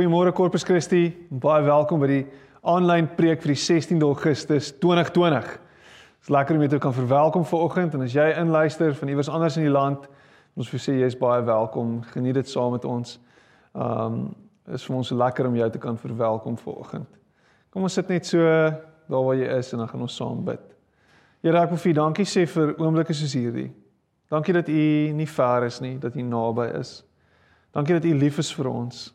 Goeiemôre Corpus Christi. Baie welkom by die aanlyn preek vir die 16de Augustus 2020. Dit is lekker om jou te kan verwelkom vanoggend en as jy inluister van iewers anders in die land, ons wil sê jy is baie welkom. Geniet dit saam met ons. Um is vir ons lekker om jou te kan verwelkom vanoggend. Kom ons sit net so daar waar jy is en dan gaan ons saam bid. Here, ek wil vir U dankie sê vir oomblikke soos hierdie. Dankie dat U nie ver is nie, dat U naby is. Dankie dat U lief is vir ons.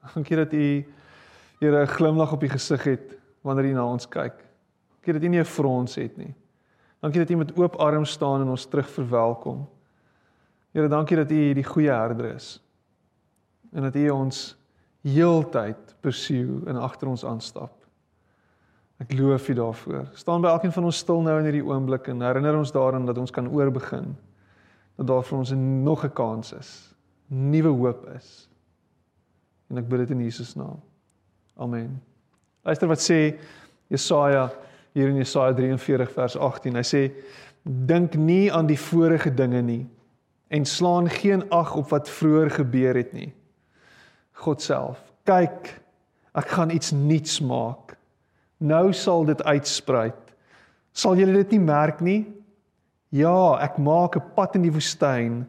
Dankie dat U Here 'n glimlag op U gesig het wanneer U na ons kyk. Dankie dat U nie 'n frons het nie. Dankie dat U met oop arms staan en ons terug verwelkom. Here, dankie dat U die goeie herder is. En dat U ons heeltyd pursue en agter ons aanstap. Ek loof U daarvoor. Staan by elkeen van ons stil nou in hierdie oomblik en herinner ons daaraan dat ons kan oorbegin. Dat daar vir ons nog 'n kans is. Nuwe hoop is. En ek bid dit in Jesus naam. Amen. Luister wat sê Jesaja hier in Jesaja 43 vers 18. Hy sê dink nie aan die vorige dinge nie en slaan geen ag op wat vroeër gebeur het nie. God self, kyk, ek gaan iets nuuts maak. Nou sal dit uitsprei. Sal julle dit nie merk nie? Ja, ek maak 'n pad in die woestyn,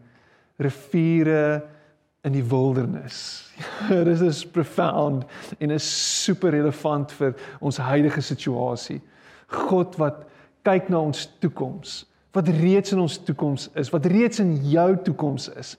riviere in die wildernis. Dit is profound en is super relevant vir ons huidige situasie. God wat kyk na ons toekoms, wat reeds in ons toekoms is, wat reeds in jou toekoms is.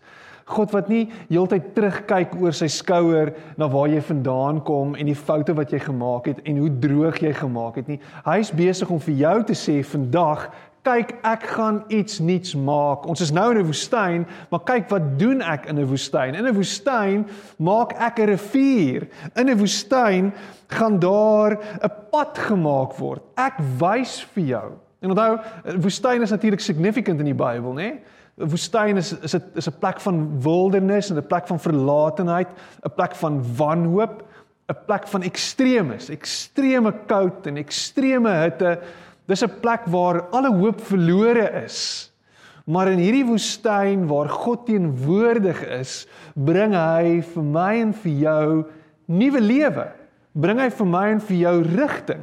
God wat nie heeltyd terugkyk oor sy skouer na waar jy vandaan kom en die foute wat jy gemaak het en hoe droog jy gemaak het nie. Hy's besig om vir jou te sê vandag kyk ek gaan iets nuuts maak. Ons is nou in 'n woestyn, maar kyk wat doen ek in 'n woestyn? In 'n woestyn maak ek 'n rivier. In 'n woestyn gaan daar 'n pad gemaak word. Ek wys vir jou. En onthou, woestyn is natuurlik significant in die Bybel, né? 'n Woestyn is is 'n is 'n plek van wildernis en 'n plek van verlatenheid, 'n plek van wanhoop, 'n plek van ekstremes, ekstreme koud en ekstreme hitte Dis 'n plek waar alle hoop verlore is. Maar in hierdie woestyn waar God teenwoordig is, bring hy vir my en vir jou nuwe lewe. Bring hy vir my en vir jou rigting.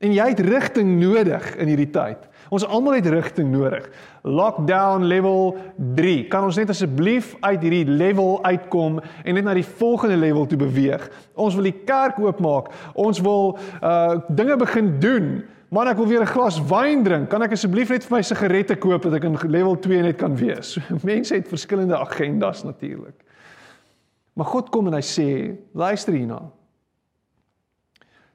En jy het rigting nodig in hierdie tyd. Ons almal het rigting nodig. Lockdown level 3. Kan ons net asseblief uit hierdie level uitkom en net na die volgende level toe beweeg? Ons wil die kerk oopmaak. Ons wil uh dinge begin doen. Man, ek wil weer 'n glas wyn drink. Kan ek asseblief net vir my sigarette koop dat ek in level 2 net kan wees? Mense het verskillende agendas natuurlik. Maar God kom en hy sê, luister hierna.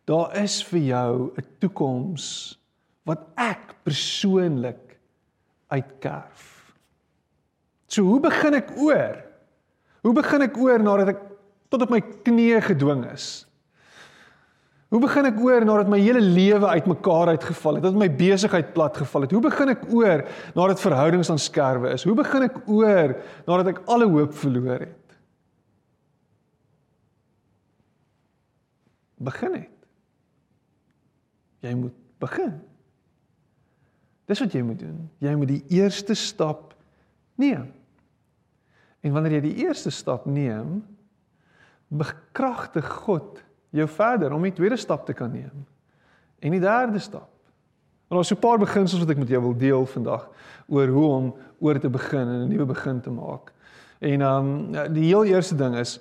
Daar is vir jou 'n toekoms wat ek persoonlik uitkerf. So hoe begin ek oor? Hoe begin ek oor nadat ek tot op my knieë gedwing is? Hoe begin ek oor nadat my hele lewe uitmekaar uitgeval het, dat my besigheid plat geval het? Hoe begin ek oor nadat verhoudings aan skerwe is? Hoe begin ek oor nadat ek alle hoop verloor het? Begin het. Jy moet begin. Dis wat jy moet doen. Jy moet die eerste stap neem. En wanneer jy die eerste stap neem, bekragtig God jou verder om die tweede stap te kan neem. En die derde stap. En daar's so 'n paar beginsels wat ek met jou wil deel vandag oor hoe om oor te begin en 'n nuwe begin te maak. En ehm um, die heel eerste ding is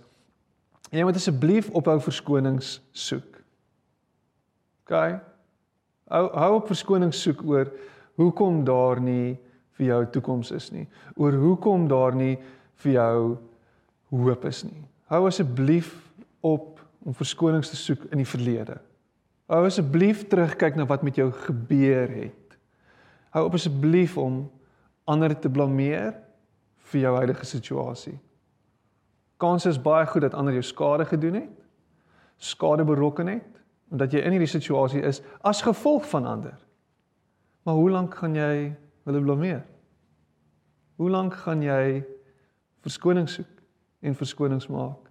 jy moet asseblief ophou verskonings soek. OK? Hou hou op verskonings soek oor hoekom daar nie vir jou toekoms is nie. Oor hoekom daar nie vir jou hoop is nie. Hou asseblief op om verskonings te soek in die verlede. Hou asseblief terugkyk na wat met jou gebeur het. Hou op asseblief om ander te blameer vir jou huidige situasie. Kans is baie goed dat ander jou skade gedoen het, skade berokken het en dat jy in hierdie situasie is as gevolg van ander. Maar hoe lank gaan jy hulle blameer? Hoe lank gaan jy verskonings soek en verskonings maak?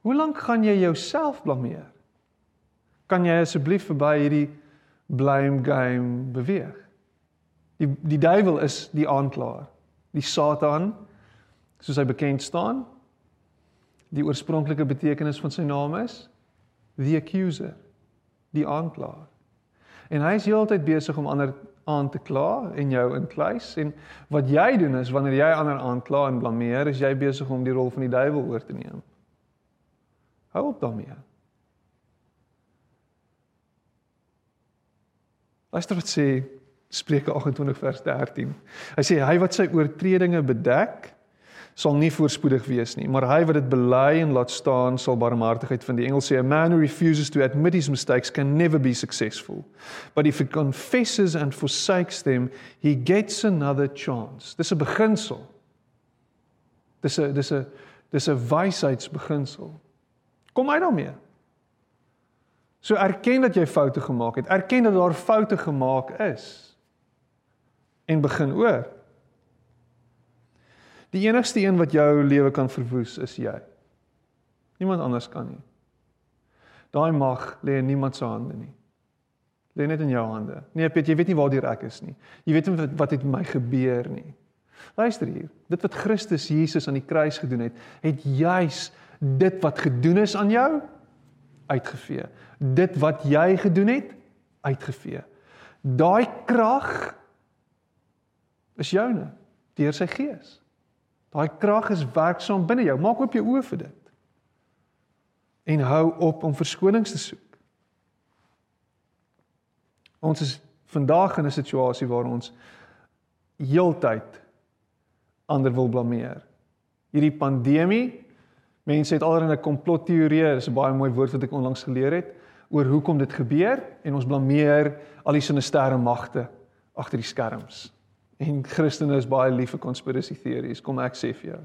Hoe lank gaan jy jouself blameer? Kan jy asseblief verby hierdie blame game beweeg? Die die duiwel is die aanklaer. Die Satan, soos hy bekend staan, Die oorspronklike betekenis van sy naam is the accuser, die aanklaer. En hy is heeltyd besig om ander aan te kla en jou in kluis en wat jy doen is wanneer jy ander aankla en blameer, is jy besig om die rol van die duiwel oor te neem. Hou op daarmee. Luister wat sê Spreuke 28 vers 13. Hy sê hy wat sy oortredinge bedek, sal nie voorspoedig wees nie, maar hy wat dit bely en laat staan, sal barmhartigheid vind. Die Engels sê a man who refuses to admit his mistakes can never be successful. But if he confesses and forsakes them, he gets another chance. Dis 'n beginsel. Dis 'n dis 'n dis 'n wysheidsbeginsel. Kom uit daarmee. So erken dat jy foute gemaak het. Erken dat daar foute gemaak is en begin oor. Die enigste een wat jou lewe kan verwoes is jy. Niemand anders kan nie. Daai mag lê in niemand se hande nie. Lê net in jou hande. Nee, Piet, jy weet nie waar die rek is nie. Jy weet nie wat, wat het met my gebeur nie. Luister hier. Dit wat Christus Jesus aan die kruis gedoen het, het juis dit wat gedoen is aan jou uitgevee. Dit wat jy gedoen het, uitgevee. Daai krag is joune deur sy gees. Daai krag is werksaam binne jou. Maak oop jou oë vir dit. En hou op om verskonings te soek. Ons is vandag in 'n situasie waar ons heeltyd ander wil blameer. Hierdie pandemie, mense het alreeds 'n komplotteorie, dis 'n baie mooi woord wat ek onlangs geleer het, oor hoekom dit gebeur en ons blameer al die sinistere magte agter die skerms. En Christene is baie lief vir conspiracy theories. Kom ek sê vir jou.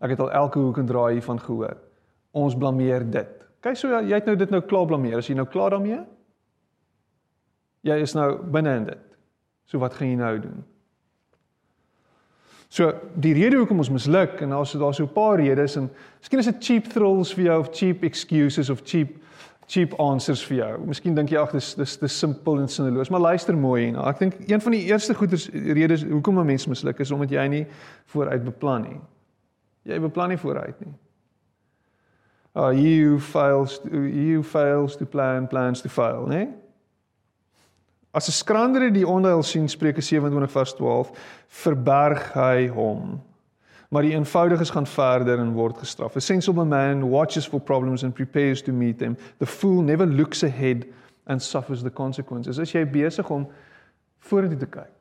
Ek het al elke hoek en draai hiervan gehoor. Ons blameer dit. Kyk so jy het nou dit nou klaar blameer. As jy nou klaar daarmee? Jy is nou binne in dit. So wat gaan jy nou doen? So die rede hoekom ons misluk en daar's daar so 'n paar redes en miskien is dit cheap thrills vir jou of cheap excuses of cheap cheap answers vir jou. Miskien dink jy ag dis dis dis simpel en sinneloos, maar luister mooi hierna. Ek dink een van die eerste goeders redes hoekom 'n mens misluk is omdat jy nie vooruit beplan nie. Jy beplan nie vooruit nie. Uh, you fails to, you fails to plan plans to fail, né? As 'n skrander die onheil sien, Spreuke 27 vers 12, verberg hy hom maar die eenvoudiges gaan verder en word gestraf. A sensible man watches for problems and prepares to meet them. The fool never looks ahead and suffers the consequences. As jy besig om vorentoe te kyk.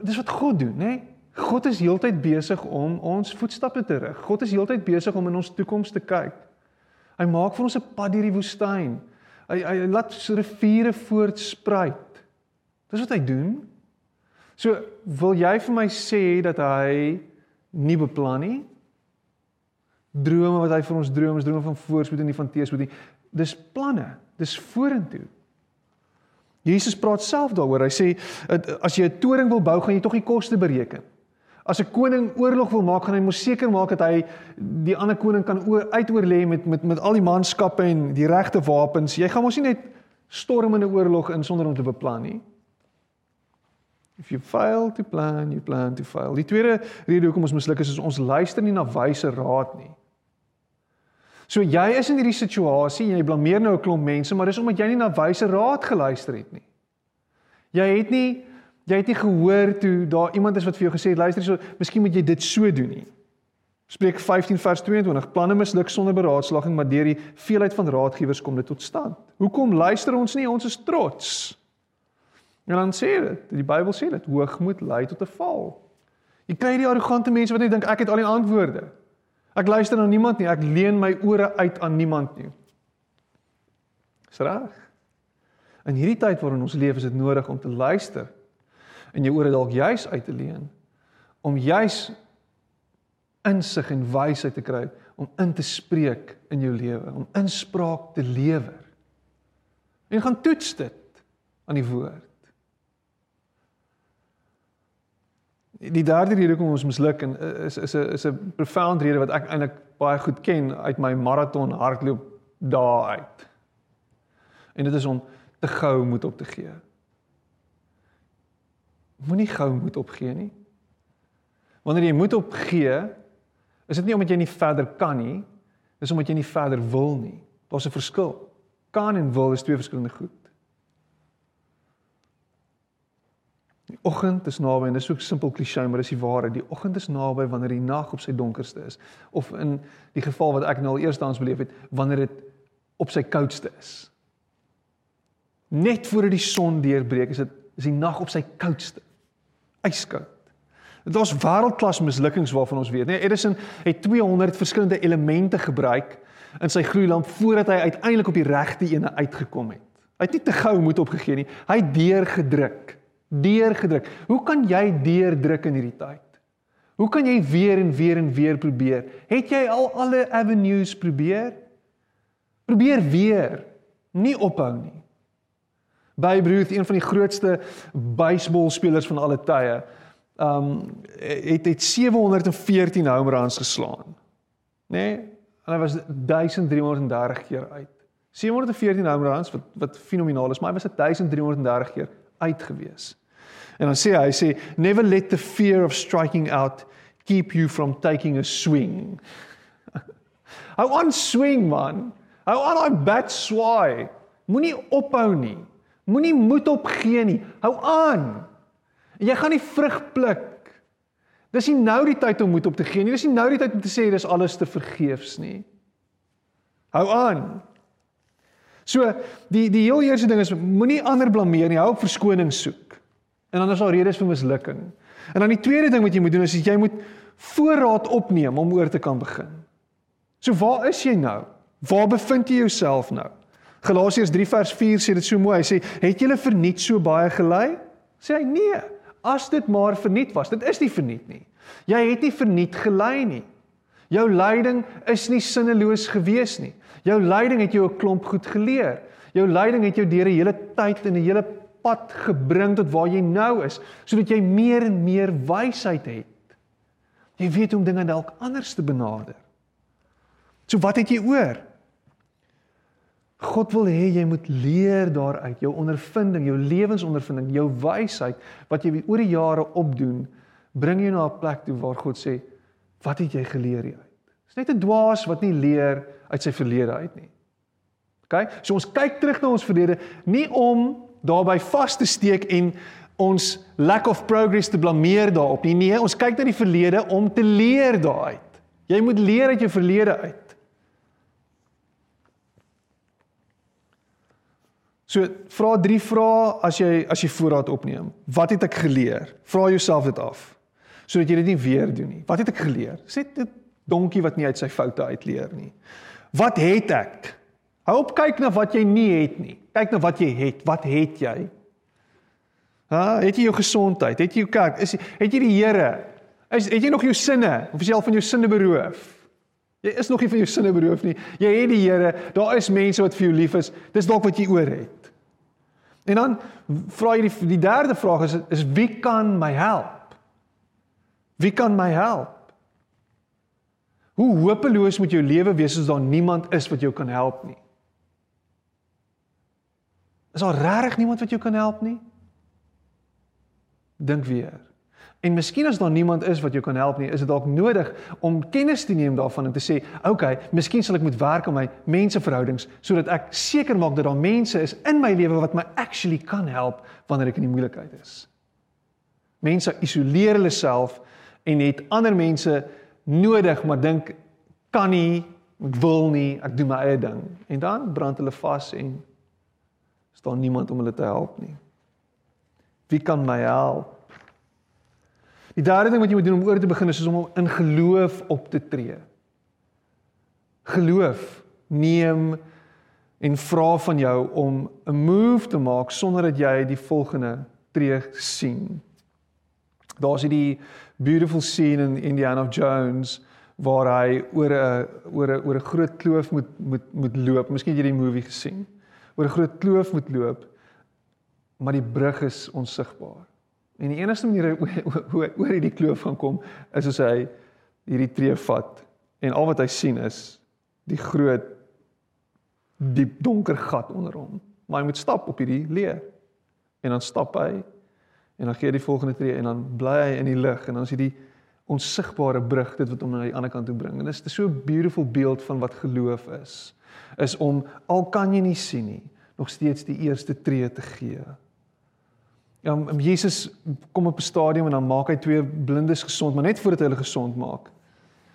Dis wat God doen, né? Nee? God is heeltyd besig om ons voetstappe te rig. God is heeltyd besig om in ons toekoms te kyk. Hy maak vir ons 'n pad deur die woestyn. Hy hy laat riviere voortspruit. Dis wat hy doen. So wil jy vir my sê dat hy nie beplan nie? Drome wat hy vir ons droom, is drome van voorspoed en nie van teëspoed nie. Dis planne, dis vorentoe. Jesus praat self daaroor. Hy sê as jy 'n toring wil bou, gaan jy tog die koste bereken. As 'n koning oorlog wil maak, gaan hy mos seker maak dat hy die ander koning kan uitoorlê met met met al die manskappe en die regte wapens. Jy gaan mos nie net storm in 'n oorlog in sonder om te beplan nie. If you fail to plan, you plan to fail. Die tweede rede hoekom ons misluk is is ons luister nie na wyse raad nie. So jy is in hierdie situasie en jy blameer nou 'n klomp mense, maar dis omdat jy nie na wyse raad geluister het nie. Jy het nie jy het nie gehoor toe daar iemand is wat vir jou gesê het luister hierso, miskien moet jy dit so doen nie. Spreek 15 vers 22. Planne misluk sonder beraadslaging, maar deur die veelheid van raadgewers kom dit tot stand. Hoekom luister ons nie? Ons is trots. En dan sê dit, die Bybel sê dit, hoogmoed lei tot 'n val. Jy kry die arrogante mense wat net dink ek het al die antwoorde. Ek luister na niemand nie, ek leen my ore uit aan niemand nie. Dis reg. In hierdie tyd waarin ons leef, is dit nodig om te luister en jou ore dalk juis uit te leen om juis insig en wysheid te kry om in te spreek in jou lewe, om inspraak te lewer. En gaan toets dit aan die woord. Die derde rede hoekom ons misluk en eh, is is 'n is 'n profound rede wat ek eintlik baie goed ken uit my maraton hardloop dae uit. En dit is om te gou moet op te gee. Moenie gou moet opgee nie. Wanneer jy moet opgee, is dit nie omdat jy nie verder kan nie, dis omdat jy nie verder wil nie. Daar's 'n verskil. Kan en wil is twee verskillende goed. Die oggend is naby en dis so 'n simpel klisjé, maar dis die waarheid. Die oggend is naby wanneer die nag op sy donkerste is, of in die geval wat ek nou al eerstens beleef het, wanneer dit op sy koudste is. Net voor dit die son deurbreek, is dit is die nag op sy koudste. Yskoud. Daar's wêreldklas mislukkings waarvan ons weet, nee, Edison het 200 verskillende elemente gebruik in sy gloeilamp voordat hy uiteindelik op die regte ene uitgekom het. Hy het nie te gou moed opgegee nie. Hy het deurgedruk. Deurgedruk. Hoe kan jy deurdruk in hierdie tyd? Hoe kan jy weer en weer en weer probeer? Het jy al alle avenues probeer? Probeer weer. Nie ophou nie. Babe Ruth, een van die grootste baseballspelers van alle tye, um het het 714 home runs geslaan. Nê? Nee? En hy was 1330 keer uit. 714 home runs wat wat fenomenaal is, maar hy was 1330 keer uit gewees. En dan sê hy, hy sê never let the fear of striking out keep you from taking a swing. Hou aan swing man. Hou aan daai bat swaai. Moenie ophou nie. Moenie moed opgee nie. Hou aan. Jy gaan nie vrug pluk. Dis nie nou die tyd om moed op te gee nie. Dis nie nou die tyd om te sê dis alles te vergeefs nie. Hou aan. So, die die heel eerste ding is moenie ander blameer nie. Hou op verskoning soek. En dan is daar redes vir mislukking. En dan die tweede ding wat jy moet doen is jy moet voorraad opneem om oor te kan begin. So waar is jy nou? Waar bevind jy jouself nou? Galasiërs 3 vers 4 sê dit so mooi. Hy sê, "Het julle verniet so baie gelei?" Sê hy, "Nee, as dit maar verniet was. Dit is nie verniet nie. Jy het nie verniet gelei nie. Jou lyding is nie sinneloos gewees nie. Jou lyding het jou 'n klomp goed geleer. Jou lyding het jou deur 'n hele tyd en 'n hele pad gebring tot waar jy nou is, sodat jy meer en meer wysheid het. Jy weet hoe om dinge dalk anders te benader. So wat het jy oor? God wil hê jy moet leer daaruit, jou ondervinding, jou lewensondervinding, jou wysheid wat jy oor die jare opdoen, bring jou na 'n plek toe waar God sê, "Wat het jy geleer hieruit?" Dis net 'n dwaas wat nie leer uit sy verlede uit nie. OK? So ons kyk terug na ons verlede nie om daarby vas te steek en ons lack of progress te blameer daarop nie. Nee, ons kyk na die verlede om te leer daaruit. Jy moet leer uit jou verlede uit. So vra drie vrae as jy as jy voorraad opneem. Wat het ek geleer? Vra jouself dit af. Sodat jy dit nie weer doen nie. Wat het ek geleer? Sê dit donkie wat nie uit sy foute uitleer nie. Wat het ek? Hou op kyk na wat jy nie het nie. Kyk na wat jy het. Wat het jy? Ha, het jy jou gesondheid? Het jy jou kerk? Is het jy die Here? Is het jy nog jou sinne? Of is jy al van jou sinne beroof? Jy is nog nie van jou sinne beroof nie. Jy het die Here. Daar is mense wat vir jou lief is. Dis dalk wat jy oor het. En dan vra jy die, die derde vraag is is wie kan my help? Wie kan my help? Hoe hopeloos moet jou lewe wees as daar niemand is wat jou kan help nie? Is daar regtig niemand wat jou kan help nie? Dink weer. En miskien as daar niemand is wat jou kan help nie, is dit dalk nodig om kennis te neem daarvan en te sê, "Oké, okay, miskien sal ek moet werk aan my menseverhoudings sodat ek seker maak dat daar mense is in my lewe wat my actually kan help wanneer ek in die moeilikheid is." Mense isoleer hulle self en het ander mense nodig, maar dink kan nie, ek wil nie, ek doen my eie ding. En dan brand hulle vas en staan niemand om hulle te help nie. Wie kan my help? Die derde ding wat jy moet doen om oor te begin is om in geloof op te tree. Geloof neem en vra van jou om 'n move te maak sonder dat jy die volgende tree sien. Daar's hierdie beautiful scene in Indiana Jones waar hy oor 'n oor 'n oor 'n groot kloof moet moet moet loop. Miskien het jy die movie gesien. Oor 'n groot kloof moet loop, maar die brug is onsigbaar. En die enigste manier hoe hy oor hierdie kloof gaan kom is as hy hierdie tree vat en al wat hy sien is die groot diep donker gat onder hom. Maar hy moet stap op hierdie leer. En dan stap hy en dan gee hy die volgende tree en dan bly hy in die lig en dan is hy die onsigbare brug dit wat hom na die ander kant toe bring. En dit is so 'n beautiful beeld van wat geloof is. Is om al kan jy nie sien nie, nog steeds die eerste tree te gee. Ja, Jesus kom op 'n stadium en dan maak hy twee blindes gesond, maar net voordat hy hulle gesond maak,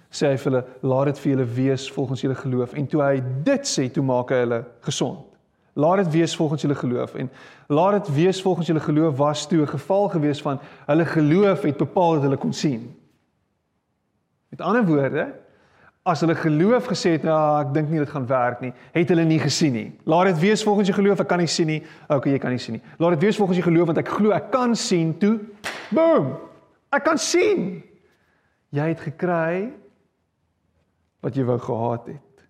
sê hy vir hulle, "Laat dit vir julle wees volgens julle geloof." En toe hy dit sê, toe maak hy hulle gesond. Laat dit wees volgens julle geloof en laat dit wees volgens julle geloof was toe 'n geval gewees van hulle geloof het bepaal dat hulle kon sien. Met ander woorde, as hulle geloof gesê het, "Ja, ek dink nie dit gaan werk nie," het hulle nie gesien nie. Laat dit wees volgens jou geloof, ek kan nie sien nie. Okay, jy kan nie sien nie. Laat dit wees volgens jou geloof want ek glo ek kan sien toe. Boom. Ek kan sien. Jy het gekry wat jy wou gehad het.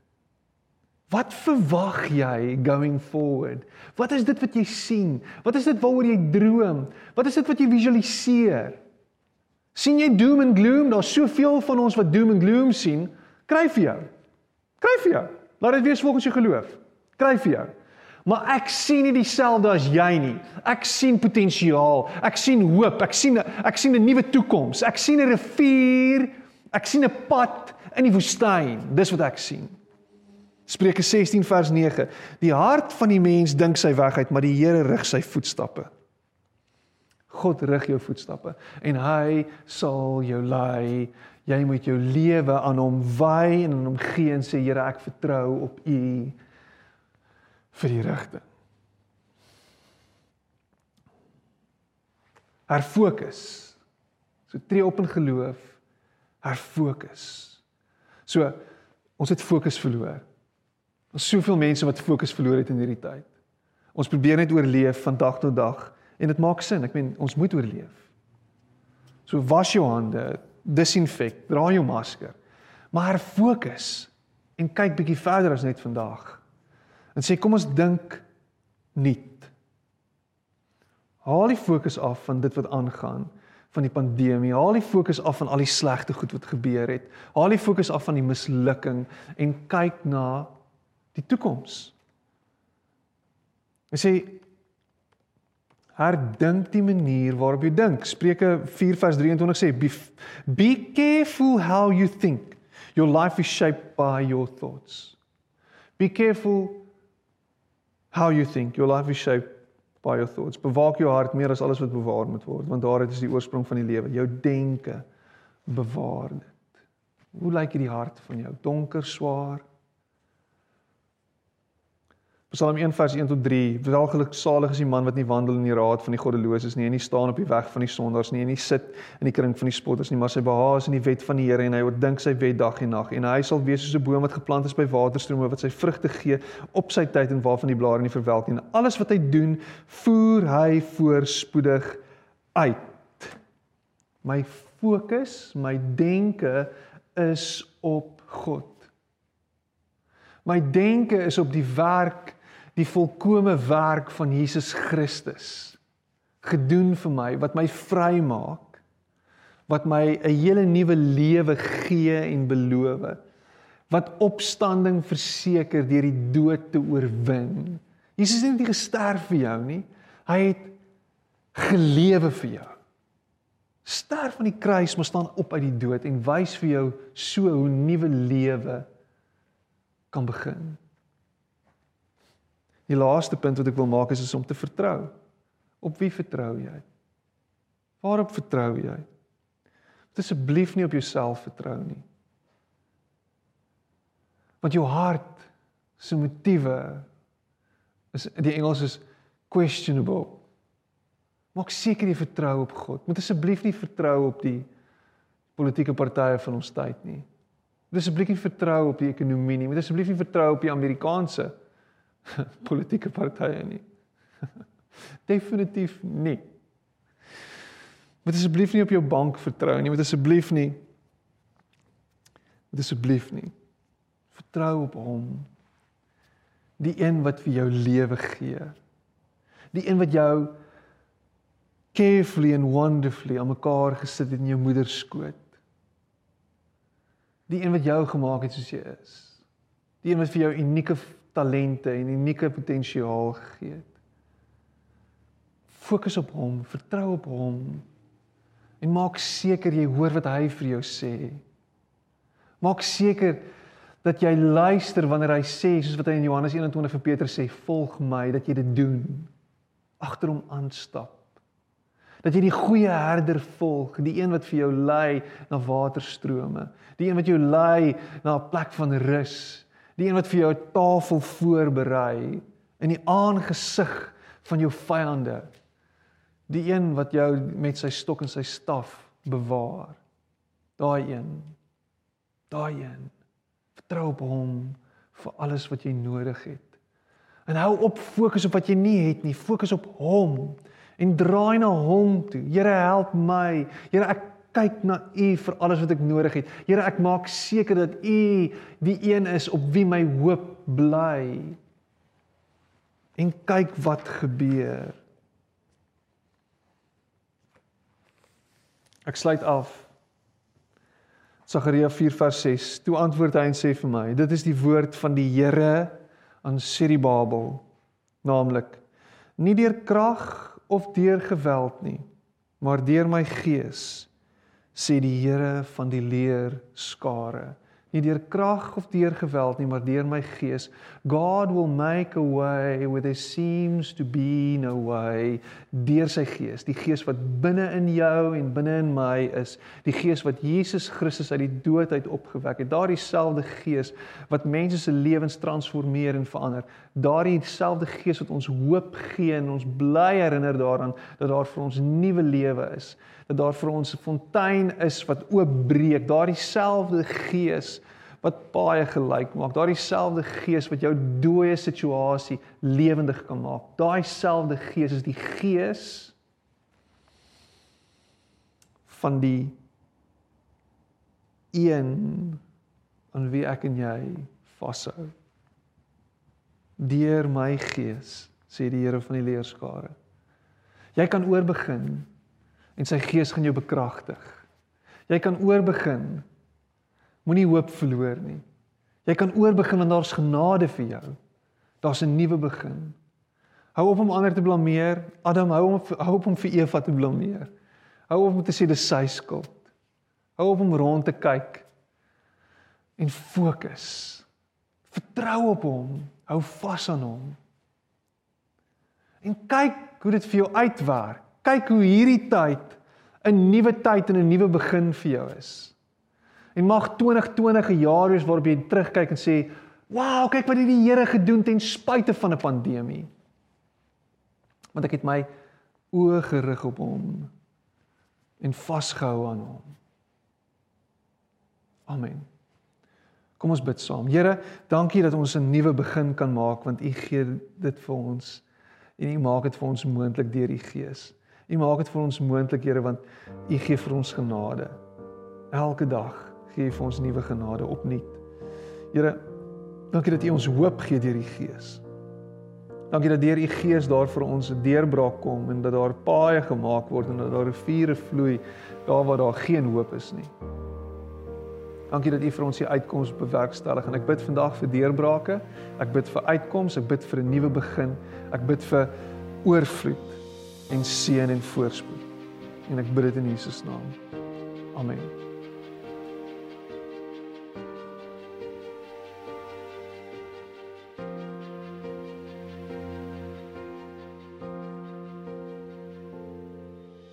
Wat verwag jy going forward? Wat is dit wat jy sien? Wat is dit waaroor jy droom? Wat is dit wat jy visualiseer? sien jy doom and gloom? Daar's soveel van ons wat doom and gloom sien kry vir jou. Kry vir jou. Laat dit wees volgens jou geloof. Kry vir jou. Maar ek sien nie dieselfde as jy nie. Ek sien potensiaal. Ek sien hoop. Ek sien ek sien 'n nuwe toekoms. Ek sien 'n rivier. Ek sien 'n pad in die woestyn. Dis wat ek sien. Spreuke 16 vers 9. Die hart van die mens dink sy weg uit, maar die Here rig sy voetstappe. God rig jou voetstappe en hy sal jou lei jy moet jou lewe aan hom wy en aan hom gee en sê Here ek vertrou op u vir die regte. Haar fokus. So tree op in geloof. Haar fokus. So ons het fokus verloor. Ons soveel mense wat fokus verloor het in hierdie tyd. Ons probeer net oorleef van dag tot dag en dit maak sin. Ek meen ons moet oorleef. So was jou hande, disinfek, dra jou masker. Maar fokus en kyk bietjie verder as net vandag. En sê kom ons dink nuut. Haal die fokus af van dit wat aangaan van die pandemie. Haal die fokus af van al die slegte goed wat gebeur het. Haal die fokus af van die mislukking en kyk na die toekoms. En sê Herdink die manier waarop jy dink. Spreuke 4 vers 23 sê be, be careful how you think. Your life is shaped by your thoughts. Be careful how you think. Your life is shaped by your thoughts. Bewaak jou hart meer as alles wat bewaar moet word, want daaruit is die oorsprong van die lewe. Jou denke bewaar dit. Hoe lyk dit die hart van jou? Donker, swaar, Psalm 1 vers 1 tot 3. Welgeluksalig is die man wat nie wandel in die raad van die goddeloses nie en nie staan op die weg van die sondaars nie en nie sit in die kring van die spotters nie, maar sy behaag in die wet van die Here en hy oordink sy wet dag en nag en hy sal wees soos 'n boom wat geplant is by waterstrome wat sy vrugte gee op sy tyd en waarvan die blare nie verwelk nie. En alles wat hy doen, voer hy voorspoedig uit. My fokus, my denke is op God. My denke is op die werk die volkomme werk van Jesus Christus gedoen vir my wat my vry maak wat my 'n hele nuwe lewe gee en beloof wat opstanding verseker deur die dood te oorwin. Jesus het nie gesterf vir jou nie. Hy het gelewe vir jou. Sterf aan die kruis, maar staan op uit die dood en wys vir jou so hoe nuwe lewe kan begin. Die laaste punt wat ek wil maak is, is om te vertrou. Op wie vertrou jy? Waarop vertrou jy? Asseblief nie op jouself vertrou nie. Want jou hart se motiewe is die Engels is questionable. Maak seker jy vertrou op God. Moet asseblief nie vertrou op die politieke partye van ons tyd nie. Moet asseblief nie vertrou op die ekonomie nie. Moet asseblief nie vertrou op die Amerikaanse politieke partye nie. Definitief nie. Moet asseblief nie op jou bank vertrou nie. Moet asseblief nie Moet asseblief nie vertrou op hom. Die een wat vir jou lewe gee. Die een wat jou carefully and wonderfully aan mekaar gesit het in jou moeder se skoot. Die een wat jou gemaak het soos jy is. Die een wat vir jou unieke talente en unieke potensiaal gegee het. Fokus op hom, vertrou op hom En maak seker jy hoor wat hy vir jou sê. Maak seker dat jy luister wanneer hy sê soos wat hy in Johannes 21 vir Petrus sê, "Volg my," dat jy dit doen. Agter hom aanstap. Dat jy die goeie herder volg, die een wat vir jou lei na waterstrome, die een wat jou lei na 'n plek van rus, die een wat vir jou 'n tafel voorberei in die aangesig van jou vyande. Die een wat jou met sy stok en sy staf bewaar. Daai een. Daai een. Vertrou op hom vir alles wat jy nodig het. En hou op fokus op wat jy nie het nie, fokus op hom en draai na hom toe. Here help my. Here ek kyk na u vir alles wat ek nodig het. Here ek maak seker dat u die een is op wie my hoop bly. En kyk wat gebeur. Ek sluit af. Sagaria 4 vers 6. Toe antwoord hy en sê vir my: Dit is die woord van die Here aan Serubabel, naamlik: Nie deur krag of deur geweld nie, maar deur my gees, sê die Here van die leer skare nie deur krag of deur geweld nie, maar deur my gees. God will make a way where there seems to be no way. Deur sy gees, die gees wat binne in jou en binne in my is, die gees wat Jesus Christus uit die dood uit opgewek het. Daardie selfde gees wat mense se lewens transformeer en verander. Daardie selfde gees wat ons hoop gee en ons bly herinner daaraan dat daar vir ons nuwe lewe is dat daar vir ons 'n fontein is wat oopbreek, daardie selfde gees wat baie gelyk maak, daardie selfde gees wat jou dooie situasie lewendig kan maak. Daai selfde gees is die gees van die een aan wie ek en jy vashou. Deur my gees, sê die Here van die leerskare. Jy kan oorbegin en sy gees gaan jou bekragtig. Jy kan oorbegin. Moenie hoop verloor nie. Jy kan oorbegin want daar's genade vir jou. Daar's 'n nuwe begin. Hou op om ander te blameer. Adam hou op hou op om vir Eva te blameer. Hou op om te sê dis sy skuld. Hou op om rond te kyk en fokus. Vertrou op hom. Hou vas aan hom. En kyk hoe dit vir jou uitwerk kyk hoe hierdie tyd 'n nuwe tyd en 'n nuwe begin vir jou is. En mag 2020 'n jaar wees waarop jy terugkyk en sê, "Wow, kyk wat het die Here gedoen ten spyte van 'n pandemie." Want ek het my oë gerig op hom en vasgehou aan hom. Amen. Kom ons bid saam. Here, dankie dat ons 'n nuwe begin kan maak want U gee dit vir ons en U maak dit vir ons moontlik deur U Gees. U maak dit vir ons moontlik, Here, want U gee vir ons genade. Elke dag gee vir ons nuwe genade opnuut. Here, dankie dat U ons hoop gee deur die Gees. Dankie dat deur U Gees daar vir ons 'n deurbraak kom en dat daar paaie gemaak word en dat daar riviere vloei daar waar daar geen hoop is nie. Dankie dat U vir ons die uitkoms bewerkstellig en ek bid vandag vir deurbrake. Ek bid vir uitkoms, ek bid vir 'n nuwe begin. Ek bid vir oorvloed en seën en voorspoed. En ek bid dit in Jesus naam. Amen.